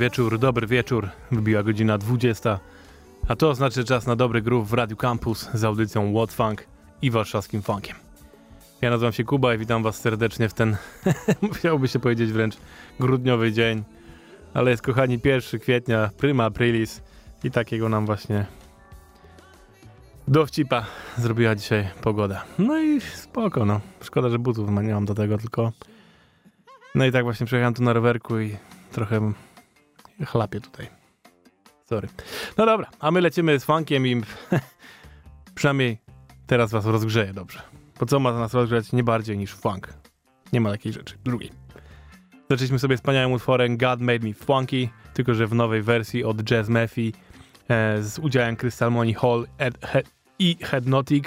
wieczór, dobry wieczór. Wybiła godzina 20, a to znaczy czas na dobry groove w Radio Campus z audycją What Funk i warszawskim funkiem. Ja nazywam się Kuba i witam was serdecznie w ten, musiałoby się powiedzieć wręcz, grudniowy dzień. Ale jest, kochani, 1 kwietnia, prima aprilis i takiego nam właśnie dowcipa zrobiła dzisiaj pogoda. No i spoko, no. Szkoda, że butów nie mam do tego, tylko... No i tak właśnie przejechałem tu na rowerku i trochę chlapię tutaj. Sorry. No dobra, a my lecimy z funkiem i przynajmniej teraz was rozgrzeję dobrze. Bo co ma nas rozgrzać nie bardziej niż funk. Nie ma takiej rzeczy. Drugiej. Zaczęliśmy sobie wspaniałym utworem God Made Me Funky, tylko że w nowej wersji od Jazz Murphy e, z udziałem Crystal Money Hall ed, he, i Headnotic.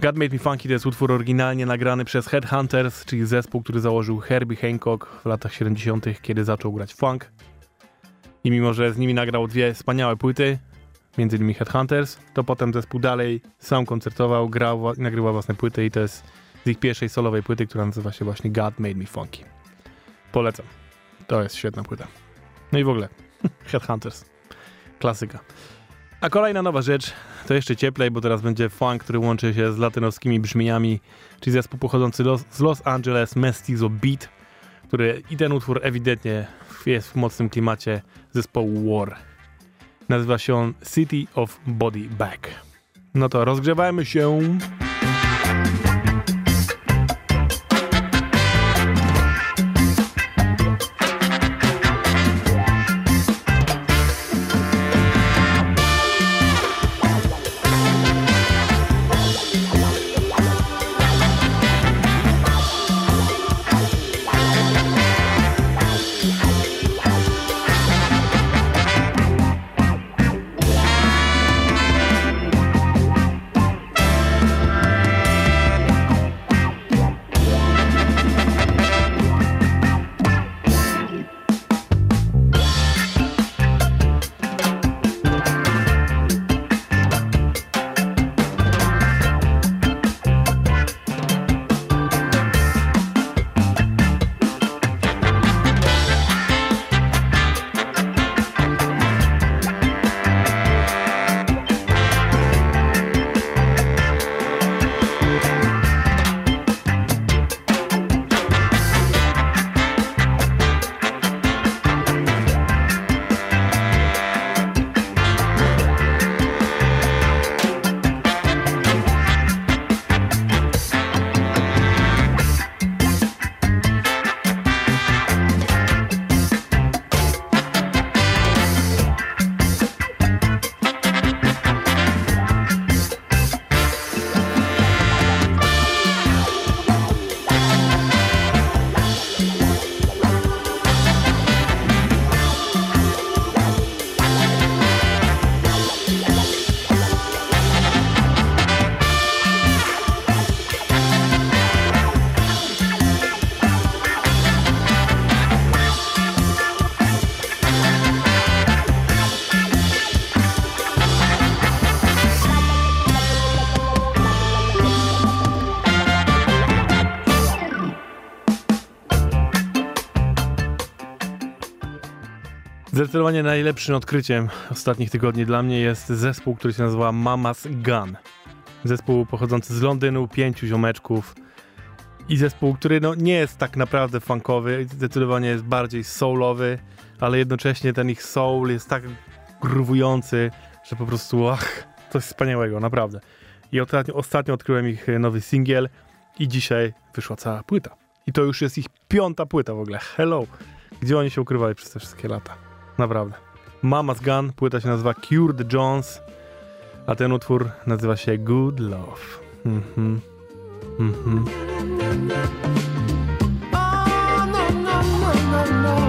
God Made Me Funky to jest utwór oryginalnie nagrany przez Headhunters, czyli zespół, który założył Herbie Hancock w latach 70., kiedy zaczął grać funk. I mimo, że z nimi nagrał dwie wspaniałe płyty, między innymi Headhunters, to potem zespół dalej sam koncertował, grał nagrywał własne płyty i to jest z ich pierwszej solowej płyty, która nazywa się właśnie God Made Me Funky. Polecam. To jest świetna płyta. No i w ogóle Headhunters. Klasyka. A kolejna nowa rzecz, to jeszcze cieplej, bo teraz będzie funk, który łączy się z latynoskimi brzmieniami, czyli zespół pochodzący z Los Angeles Mestizo Beat, który i ten utwór ewidentnie jest w mocnym klimacie zespołu War. Nazywa się on City of Body Back. No to rozgrzewajmy się. Zdecydowanie najlepszym odkryciem ostatnich tygodni dla mnie jest zespół, który się nazywa Mama's Gun. Zespół pochodzący z Londynu, pięciu ziomeczków i zespół, który no, nie jest tak naprawdę funkowy, zdecydowanie jest bardziej soulowy, ale jednocześnie ten ich soul jest tak gruwujący, że po prostu ach, coś wspaniałego, naprawdę. I ostatnio, ostatnio odkryłem ich nowy singiel i dzisiaj wyszła cała płyta. I to już jest ich piąta płyta w ogóle. Hello! Gdzie oni się ukrywali przez te wszystkie lata? Naprawdę. Mama's Gun, płyta się nazywa Cured Jones, a ten utwór nazywa się Good Love. Mhm. Mhm. for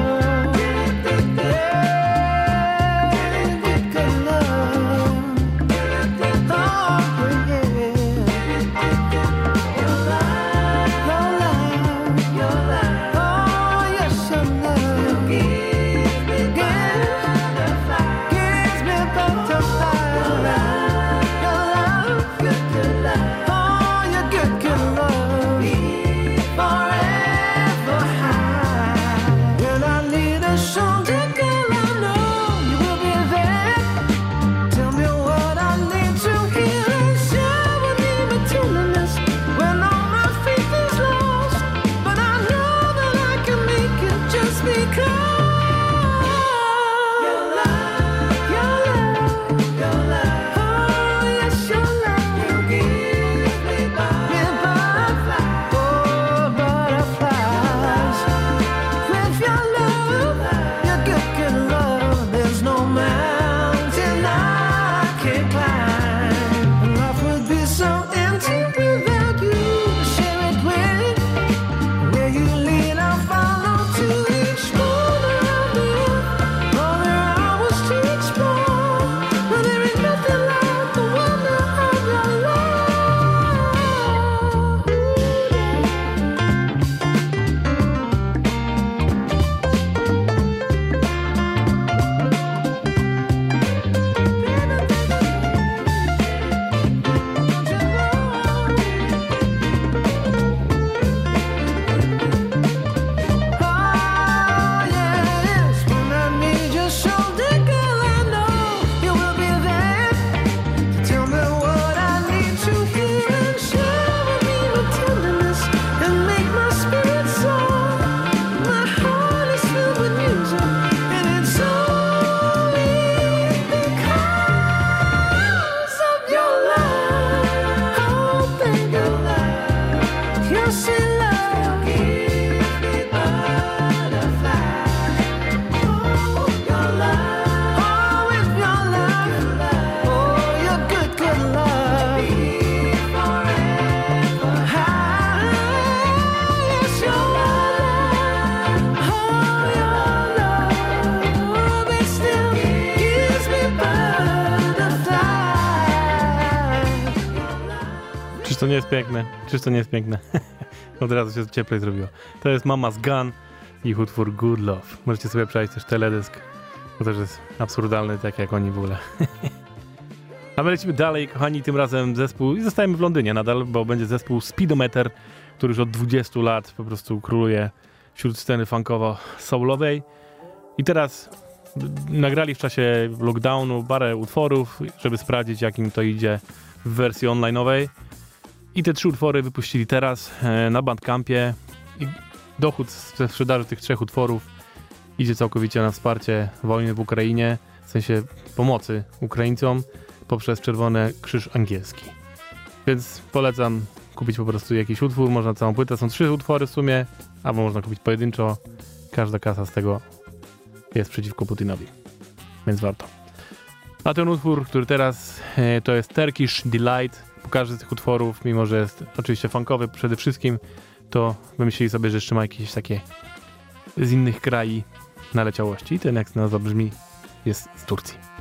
nie jest piękne? Czyż to nie jest piękne? Od razu się cieplej zrobiło. To jest Mama's Gun i utwór Good Love. Możecie sobie przejść też teledysk, bo też jest absurdalny, tak jak oni w ogóle. A my lecimy dalej, kochani, tym razem zespół, i zostajemy w Londynie nadal, bo będzie zespół Speedometer, który już od 20 lat po prostu króluje wśród sceny funkowo-soulowej. I teraz nagrali w czasie lockdownu parę utworów, żeby sprawdzić, jak im to idzie w wersji online'owej. I te trzy utwory wypuścili teraz e, na Bandcampie. I dochód ze sprzedaży tych trzech utworów idzie całkowicie na wsparcie wojny w Ukrainie, w sensie pomocy Ukraińcom poprzez Czerwony Krzyż Angielski. Więc polecam kupić po prostu jakiś utwór, można całą płytę, są trzy utwory w sumie, albo można kupić pojedynczo. Każda kasa z tego jest przeciwko Putinowi, więc warto. A ten utwór, który teraz e, to jest Turkish Delight. Każdy z tych utworów, mimo że jest oczywiście funkowy przede wszystkim, to wymyślili sobie, że jeszcze ma jakieś takie z innych krajów naleciałości. Ten jak nazwa brzmi, jest z Turcji.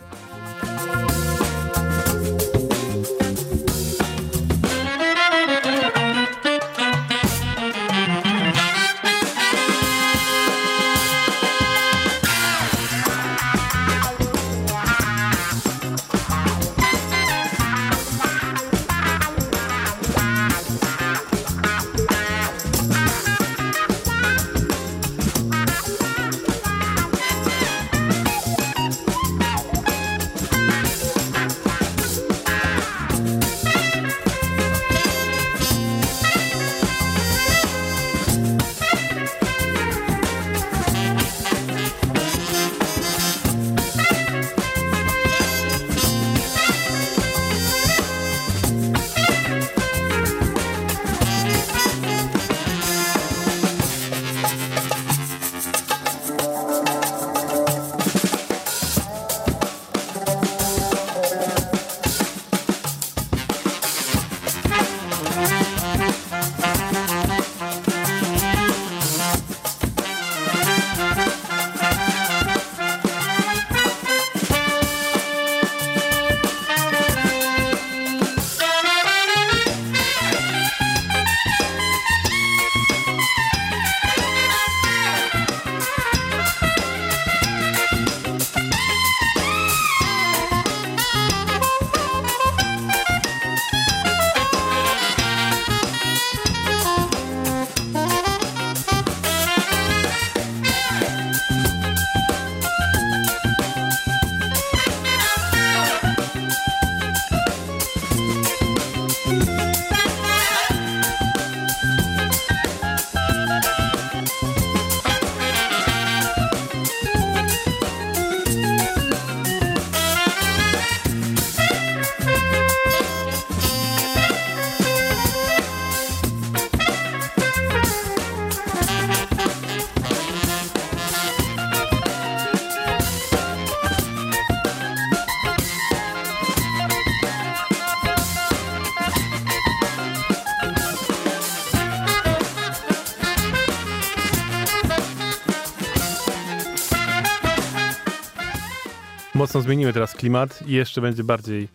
Zmienimy teraz klimat i jeszcze będzie bardziej,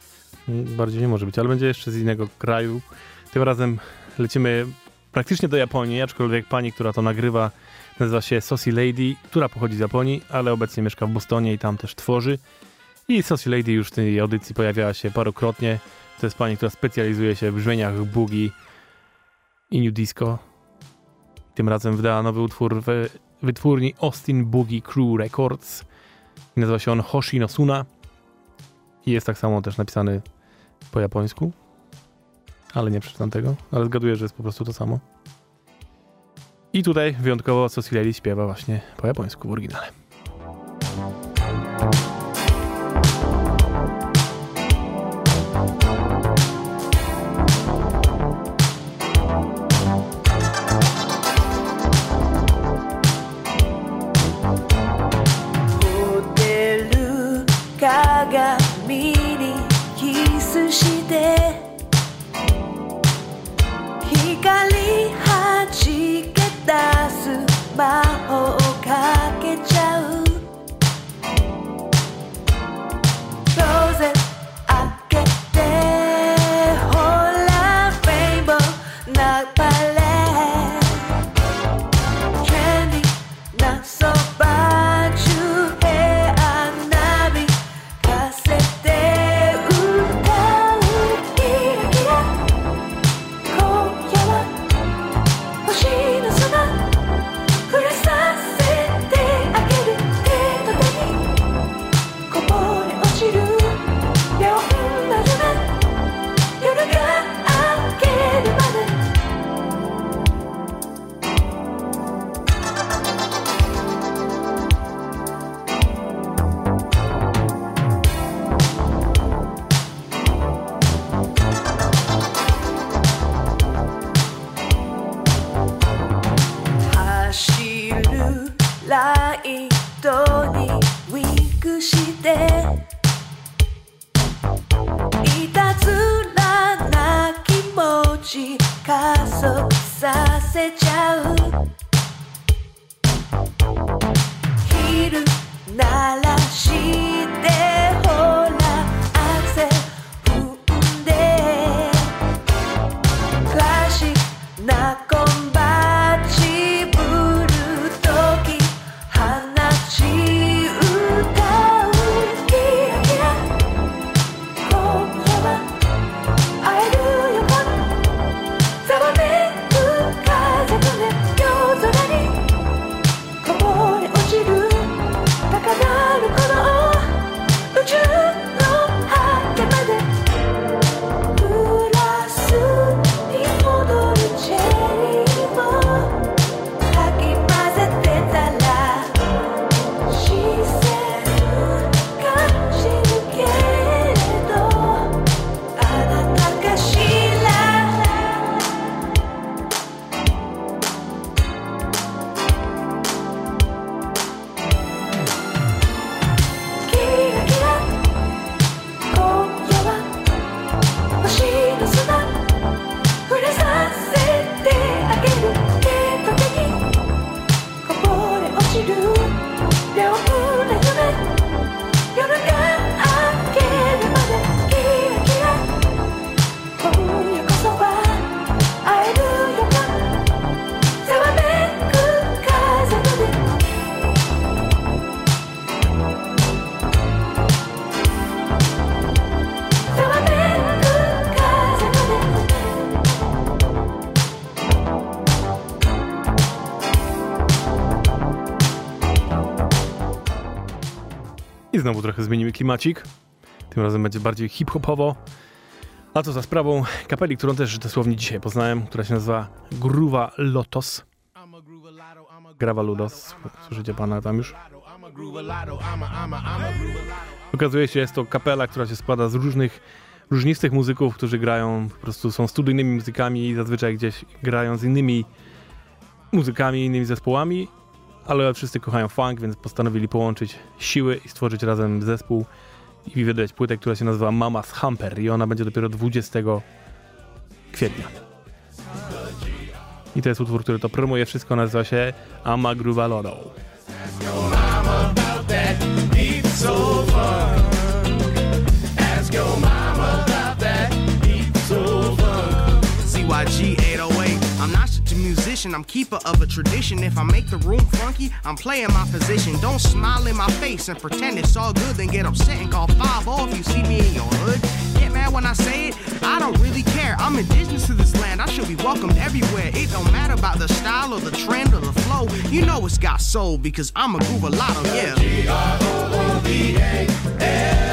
bardziej nie może być, ale będzie jeszcze z innego kraju. Tym razem lecimy praktycznie do Japonii, aczkolwiek pani, która to nagrywa, nazywa się Saucy Lady, która pochodzi z Japonii, ale obecnie mieszka w Bostonie i tam też tworzy. I Saucy Lady już w tej audycji pojawiała się parokrotnie. To jest pani, która specjalizuje się w brzmieniach boogie i new disco. Tym razem wydała nowy utwór w wytwórni Austin Boogie Crew Records. Nazywa się on Hoshi no Suna i jest tak samo też napisany po japońsku, ale nie przeczytam tego, ale zgaduję, że jest po prostu to samo. I tutaj wyjątkowo Sosileli śpiewa właśnie po japońsku w oryginale. 鏡にキスして。光はじけ出す前 znowu trochę zmienimy klimacik. Tym razem będzie bardziej hip-hopowo. A to za sprawą kapeli, którą też dosłownie dzisiaj poznałem, która się nazywa Gruwa Lotos. Grawa Ludos. Słyszycie pana tam już? Okazuje się, jest to kapela, która się składa z różnych, różnistych muzyków, którzy grają, po prostu są studyjnymi muzykami i zazwyczaj gdzieś grają z innymi muzykami, innymi zespołami, ale wszyscy kochają funk, więc postanowili połączyć siły i stworzyć razem zespół i wydać płytę, która się nazywa Mama's Hamper i ona będzie dopiero 20 kwietnia. I to jest utwór, który to promuje wszystko, nazywa się Amagruvaloro. CYG musician, I'm keeper of a tradition. If I make the room funky, I'm playing my position. Don't smile in my face and pretend it's all good, then get upset and call 5 if you see me in your hood. Get mad when I say it, I don't really care. I'm indigenous to this land, I should be welcomed everywhere. It don't matter about the style or the trend or the flow. You know it's got soul because I'm a groove yeah. If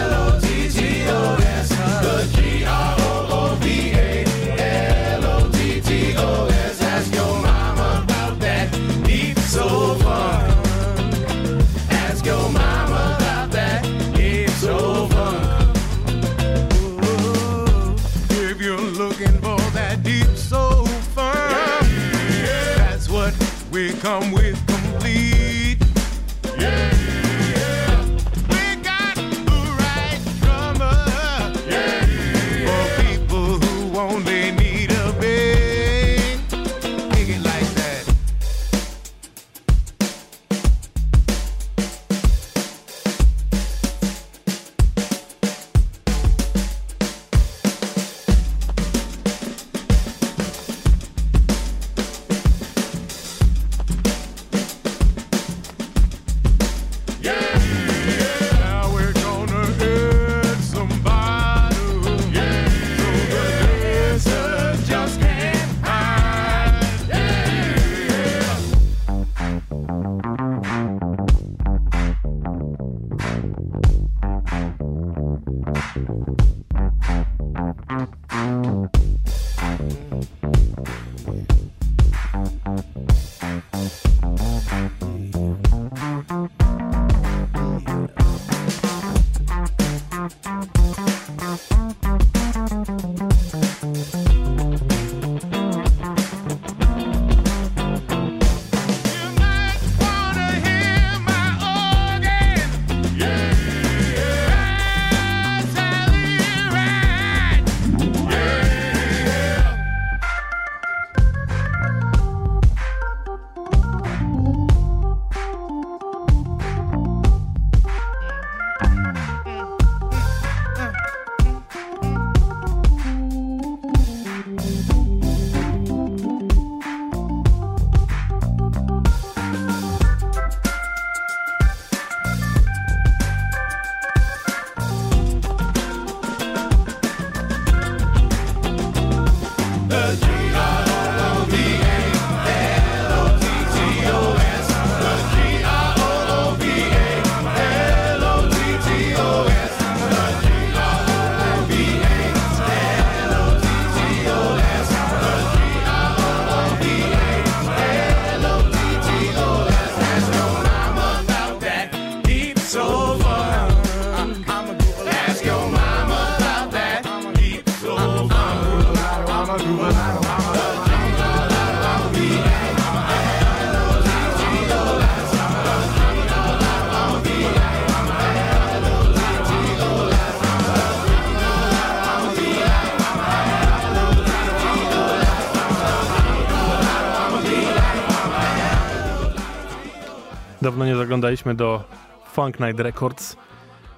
Dawno nie zaglądaliśmy do Funk Night Records,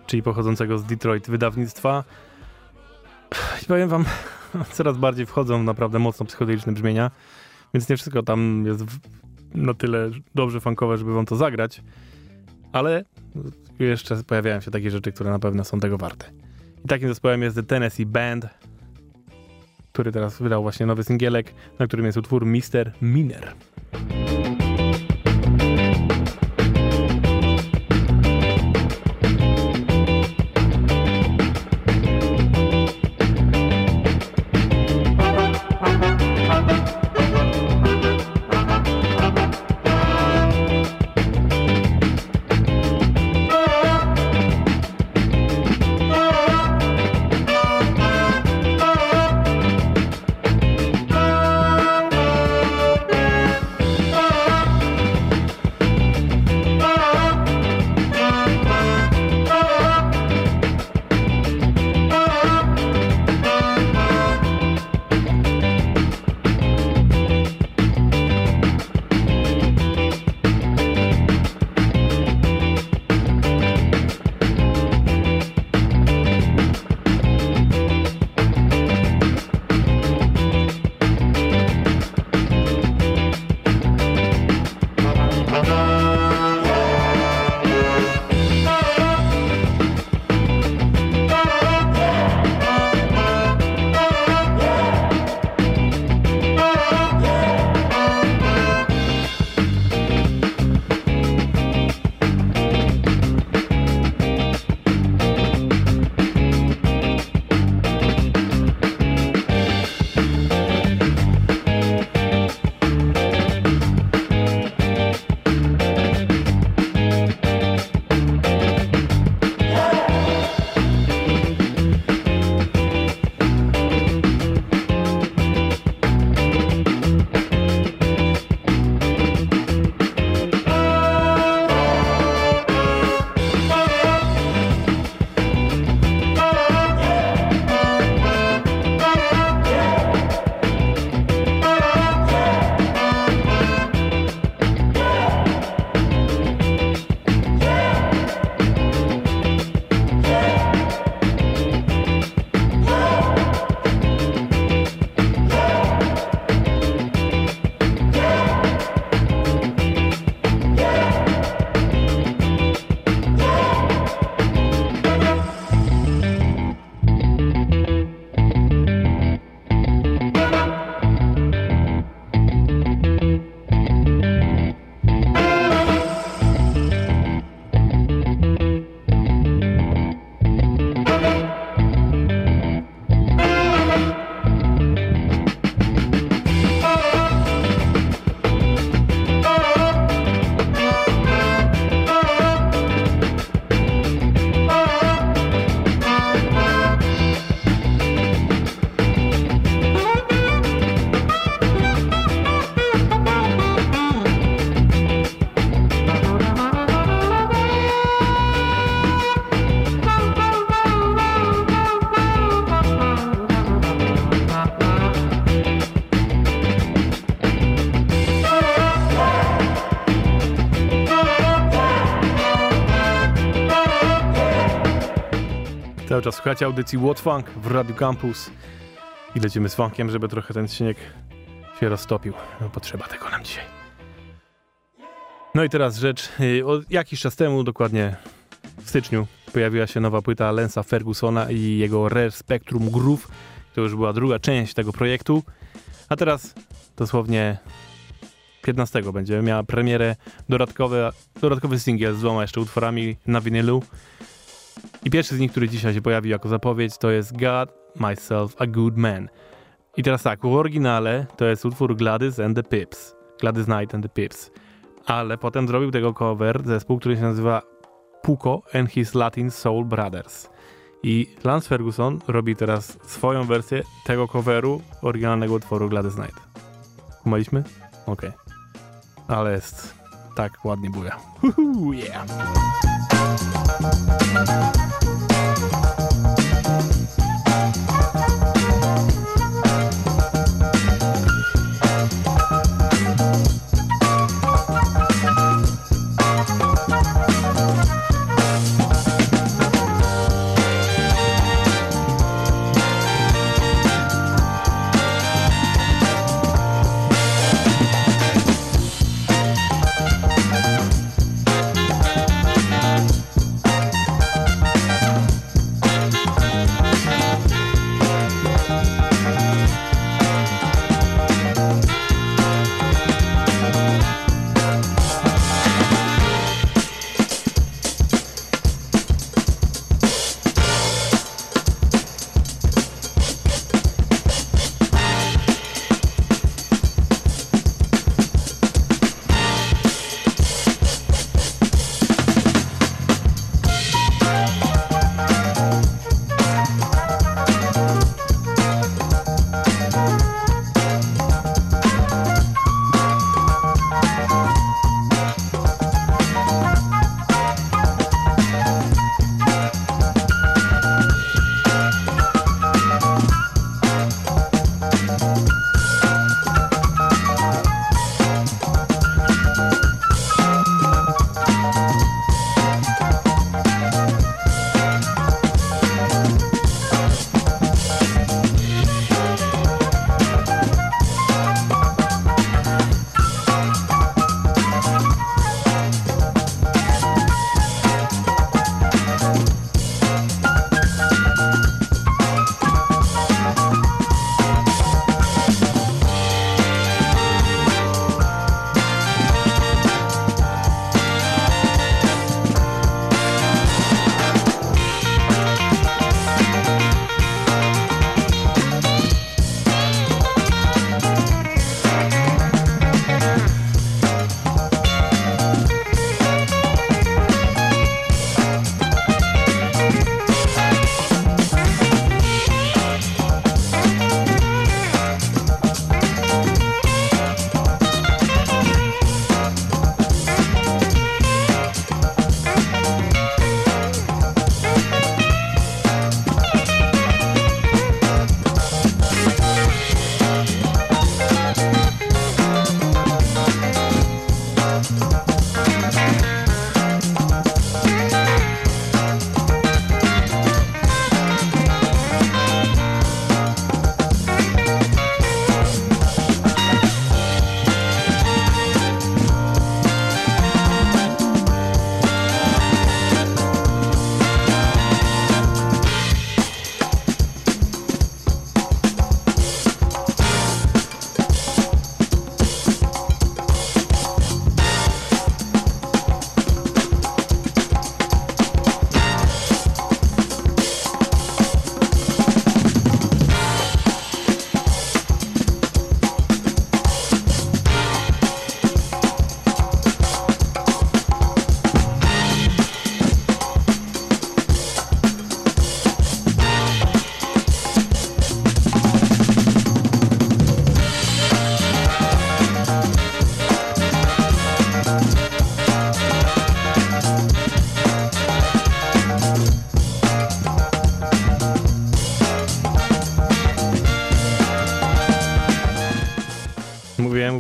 czyli pochodzącego z Detroit wydawnictwa. I powiem wam, coraz bardziej wchodzą naprawdę mocno psychodeliczne brzmienia, więc nie wszystko tam jest na tyle dobrze funkowe, żeby wam to zagrać, ale jeszcze pojawiają się takie rzeczy, które na pewno są tego warte. I takim zespołem jest The Tennessee Band, który teraz wydał właśnie nowy singielek, na którym jest utwór Mr. Miner. Cały czas słuchacie audycji Funk w Radio Campus i lecimy z funkiem, żeby trochę ten śnieg się roztopił. No, potrzeba tego nam dzisiaj. No i teraz rzecz. y, O jakiś czas temu, dokładnie w styczniu, pojawiła się nowa płyta Lensa Fergusona i jego Rare Spectrum Groove. To już była druga część tego projektu. A teraz dosłownie 15 będzie miała premierę dodatkowe, dodatkowy singiel z dwoma jeszcze utworami na winylu. I pierwszy z nich, który dzisiaj się pojawił jako zapowiedź, to jest God, Myself, a Good Man. I teraz tak, w oryginale to jest utwór Gladys and the Pips. Gladys Knight and the Pips. Ale potem zrobił tego cover zespół, który się nazywa Puko and His Latin Soul Brothers. I Lance Ferguson robi teraz swoją wersję tego coveru oryginalnego utworu Gladys Knight. Kumaliśmy? Okej. Ale jest tak ładnie buja. Uhu, yeah! Thank you.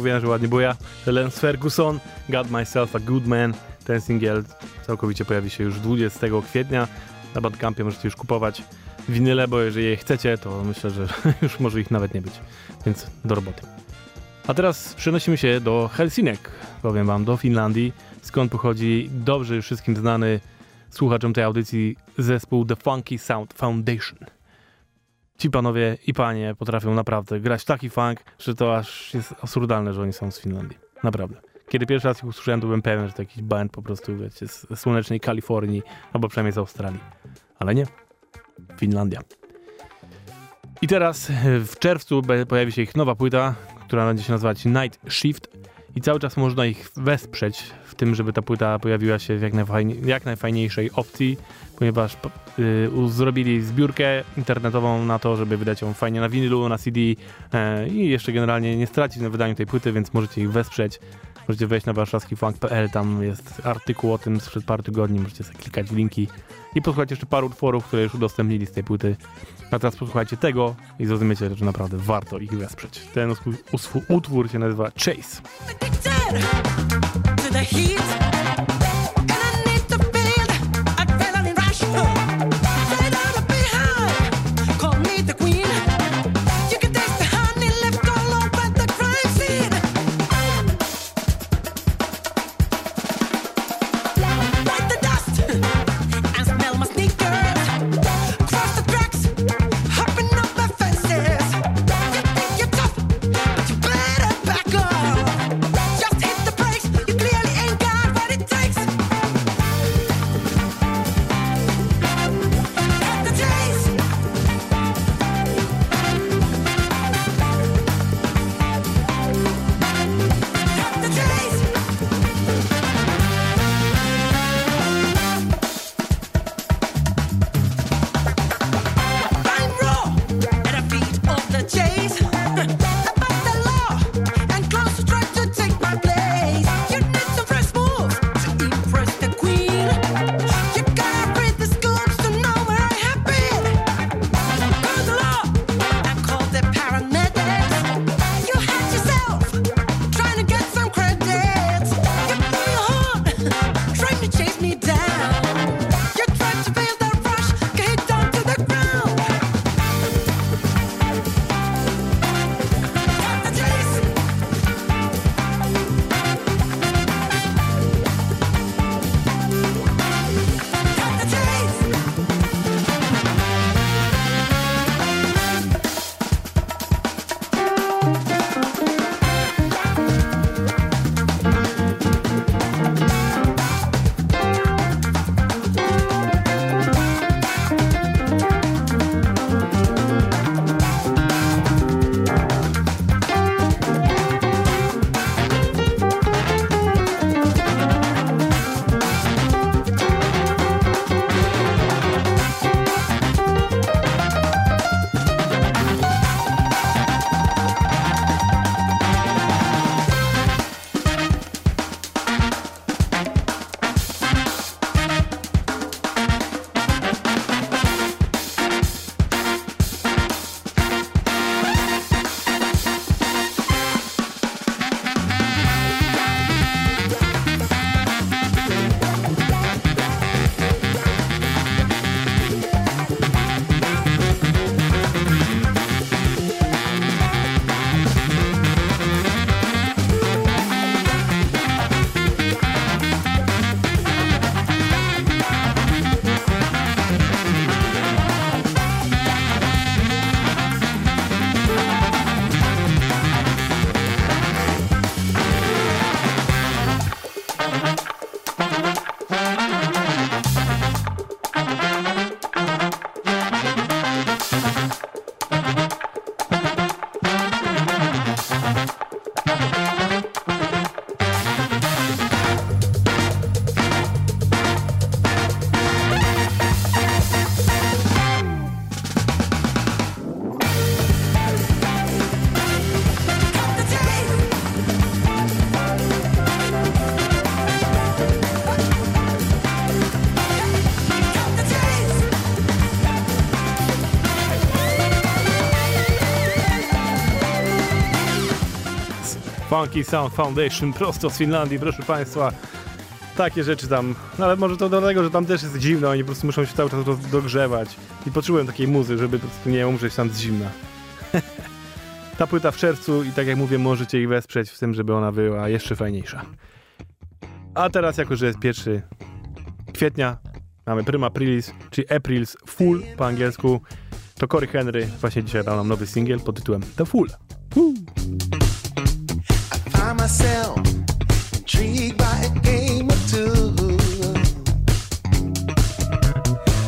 Mówiłem, że ładnie buja. Lance Ferguson, Got Myself a Good Man. Ten singiel całkowicie pojawi się już 20 kwietnia. Na Bandcampie możecie już kupować winyle, bo jeżeli je chcecie, to myślę, że już może ich nawet nie być. Więc do roboty. A teraz przenosimy się do Helsinek, powiem wam, do Finlandii, skąd pochodzi dobrze już wszystkim znany słuchaczom tej audycji zespół The Funky Sound Foundation. Ci panowie i panie potrafią naprawdę grać taki funk, że to aż jest absurdalne, że oni są z Finlandii. Naprawdę. Kiedy pierwszy raz ich usłyszałem, to byłem pewien, że to jakiś band po prostu wiecie, z słonecznej Kalifornii, albo przynajmniej z Australii. Ale nie. Finlandia. I teraz w czerwcu pojawi się ich nowa płyta, która będzie się nazywać Night Shift i cały czas można ich wesprzeć w tym, żeby ta płyta pojawiła się w jak, najfajnie, jak najfajniejszej opcji, ponieważ po- y, zrobili zbiórkę internetową na to, żeby wydać ją fajnie na winylu, na CD e, i jeszcze generalnie nie stracić na wydaniu tej płyty, więc możecie ich wesprzeć. Możecie wejść na warszawskifunk.pl, tam jest artykuł o tym sprzed paru tygodni, możecie sobie klikać w linki i posłuchać jeszcze paru utworów, które już udostępnili z tej płyty. A teraz posłuchajcie tego i zrozumiecie, że naprawdę warto ich wesprzeć. Ten utwór się nazywa Chase. Funky Sound Foundation prosto z Finlandii, proszę Państwa. Takie rzeczy tam, no ale może to dlatego, że tam też jest zimno, oni po prostu muszą się cały czas dogrzewać. I poczułem takiej muzy, żeby po prostu nie umrzeć tam z zimna. Ta płyta w czerwcu i tak jak mówię, możecie ich wesprzeć w tym, żeby ona była jeszcze fajniejsza. A teraz, jako że jest 1 kwietnia, mamy Prima Aprilis, czyli Aprils Full po angielsku, to Cory Henry właśnie dzisiaj dał nam nowy singiel pod tytułem The Full. Woo! Intrigued by a game or two.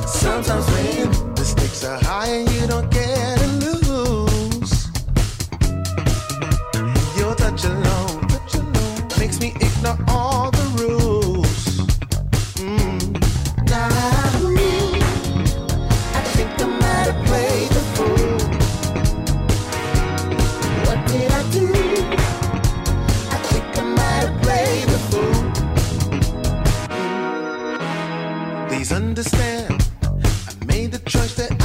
Sometimes when the stakes are high and you don't get to lose, your touch alone, touch alone makes me ignore all I made the choice that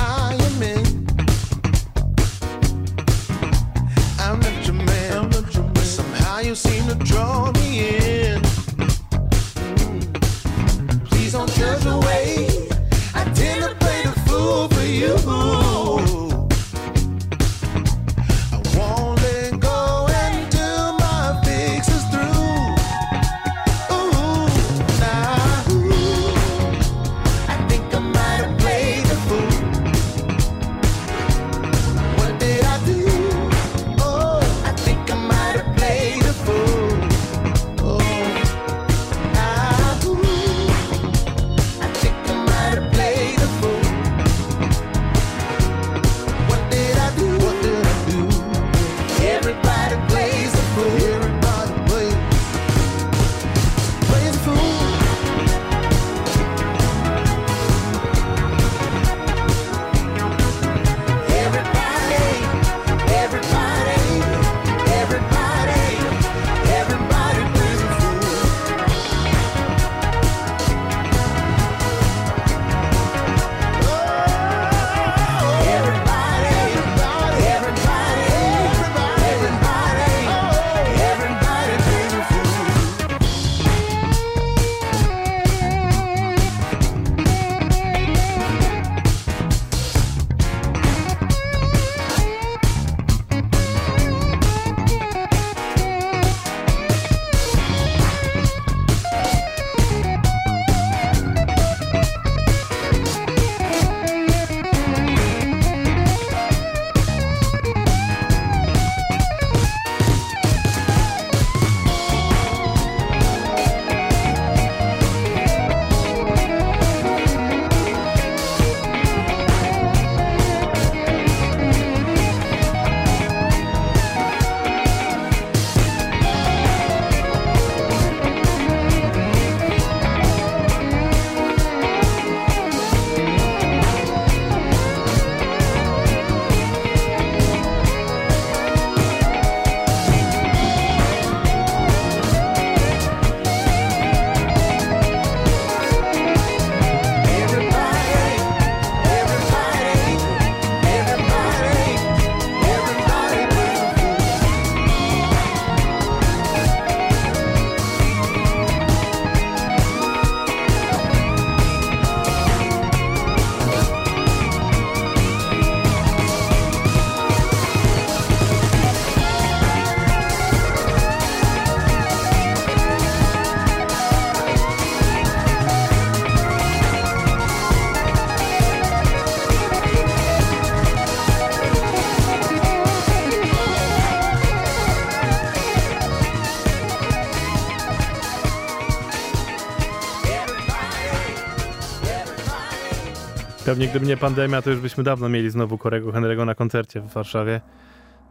Pewnie gdyby nie pandemia, to już byśmy dawno mieli znowu Korego Henry'ego na koncercie w Warszawie.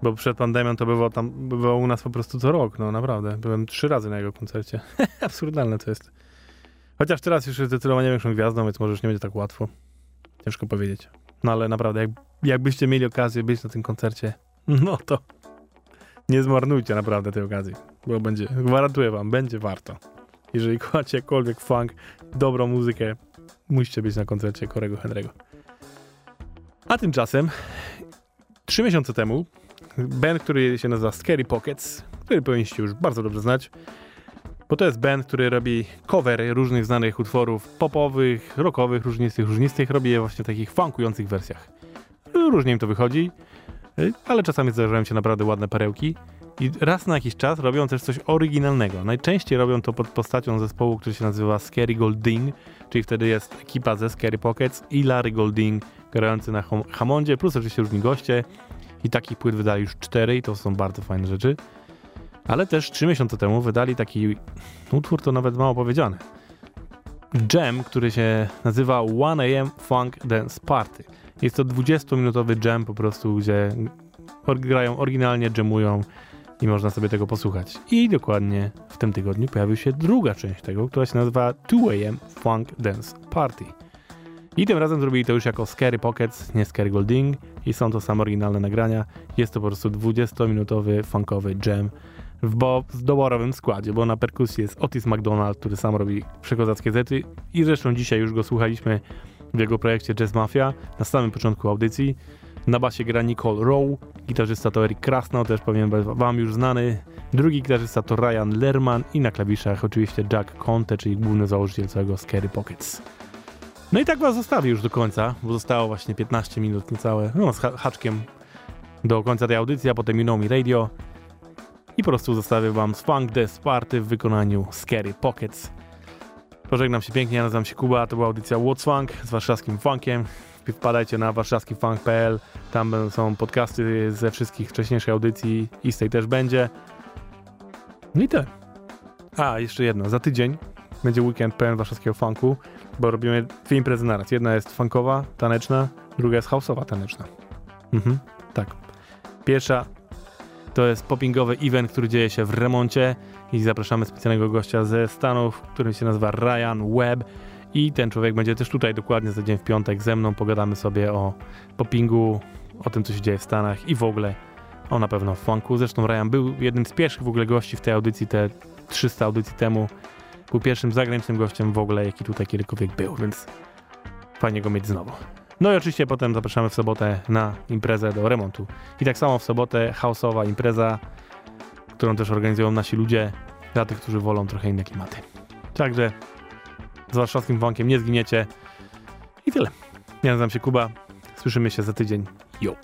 Bo przed pandemią to bywał tam, bywał u nas po prostu co rok, no naprawdę. Byłem trzy razy na jego koncercie. Absurdalne to jest. Chociaż teraz już jest zdecydowanie większą gwiazdą, więc może już nie będzie tak łatwo. Ciężko powiedzieć. No ale naprawdę, jak, jakbyście mieli okazję być na tym koncercie, no to nie zmarnujcie naprawdę tej okazji. Bo będzie, gwarantuję wam, będzie warto. Jeżeli kochacie jakkolwiek funk, dobrą muzykę, musicie być na koncercie Korego Henry'ego. A tymczasem, trzy miesiące temu band, który się nazywa Scary Pockets, który powinniście już bardzo dobrze znać, bo to jest band, który robi covery różnych znanych utworów popowych, rockowych, różnistych, różnistych, robi je właśnie w takich funkujących wersjach. Różnie im to wychodzi, ale czasami zdarzają się naprawdę ładne perełki. I raz na jakiś czas robią też coś oryginalnego. Najczęściej robią to pod postacią zespołu, który się nazywa Scary Golding, czyli wtedy jest ekipa ze Scary Pockets i Larry Golding grający na Hammondzie, plus oczywiście różni goście. I takich płyt wydali już cztery i to są bardzo fajne rzeczy. Ale też trzy miesiące temu wydali taki utwór, to nawet mało powiedziane. Jam, który się nazywa 1am Funk Dance Party. Jest to 20-minutowy jam po prostu, gdzie grają oryginalnie, jamują i można sobie tego posłuchać. I dokładnie w tym tygodniu pojawił się druga część tego, która się nazywa 2am Funk Dance Party. I tym razem zrobili to już jako Scary Pockets, nie Scary Golding i są to same oryginalne nagrania. Jest to po prostu 20-minutowy funkowy jam w bo w doborowym składzie, bo na perkusji jest Otis McDonald, który sam robi przekozackie zety i zresztą dzisiaj już go słuchaliśmy w jego projekcie Jazz Mafia na samym początku audycji. Na basie gra Nicole Rowe, gitarzysta to Eric Krasno, też powinien być wam już znany. Drugi gitarzysta to Ryan Lerman i na klawiszach oczywiście Jack Conte, czyli główny założyciel całego Scary Pockets. No i tak was zostawię już do końca, bo zostało właśnie 15 minut niecałe, no z ha- haczkiem do końca tej audycji, a potem Me Radio. I po prostu zostawię wam z Funk Death Party w wykonaniu Scary Pockets. Pożegnam się pięknie, ja nazywam się Kuba, to była audycja What's Funk z warszawskim funkiem. Wpadajcie na warszawskifunk.pl, tam są podcasty ze wszystkich wcześniejszych audycji i z tej też będzie. No i tyle. A, jeszcze jedno, za tydzień będzie weekend pełen warszawskiego funku, bo robimy dwie imprezy naraz. Jedna jest funkowa, taneczna, druga jest houseowa, taneczna. Mhm, tak. Pierwsza to jest poppingowy event, który dzieje się w remoncie i zapraszamy specjalnego gościa ze Stanów, który się nazywa Ryan Webb i ten człowiek będzie też tutaj dokładnie za dzień w piątek ze mną. Pogadamy sobie o poppingu, o tym, co się dzieje w Stanach i w ogóle o na pewno funku. Zresztą Ryan był jednym z pierwszych w ogóle gości w tej audycji, te 300 audycji temu. Był pierwszym zagranicznym gościem w ogóle, jaki tutaj kiedykolwiek był, więc fajnie go mieć znowu. No i oczywiście potem zapraszamy w sobotę na imprezę do remontu. I tak samo w sobotę houseowa impreza, którą też organizują nasi ludzie, dla tych, którzy wolą trochę inne klimaty. Także z warszawskim funkiem nie zginiecie. I tyle. Ja nazywam się Kuba. Słyszymy się za tydzień. Yo!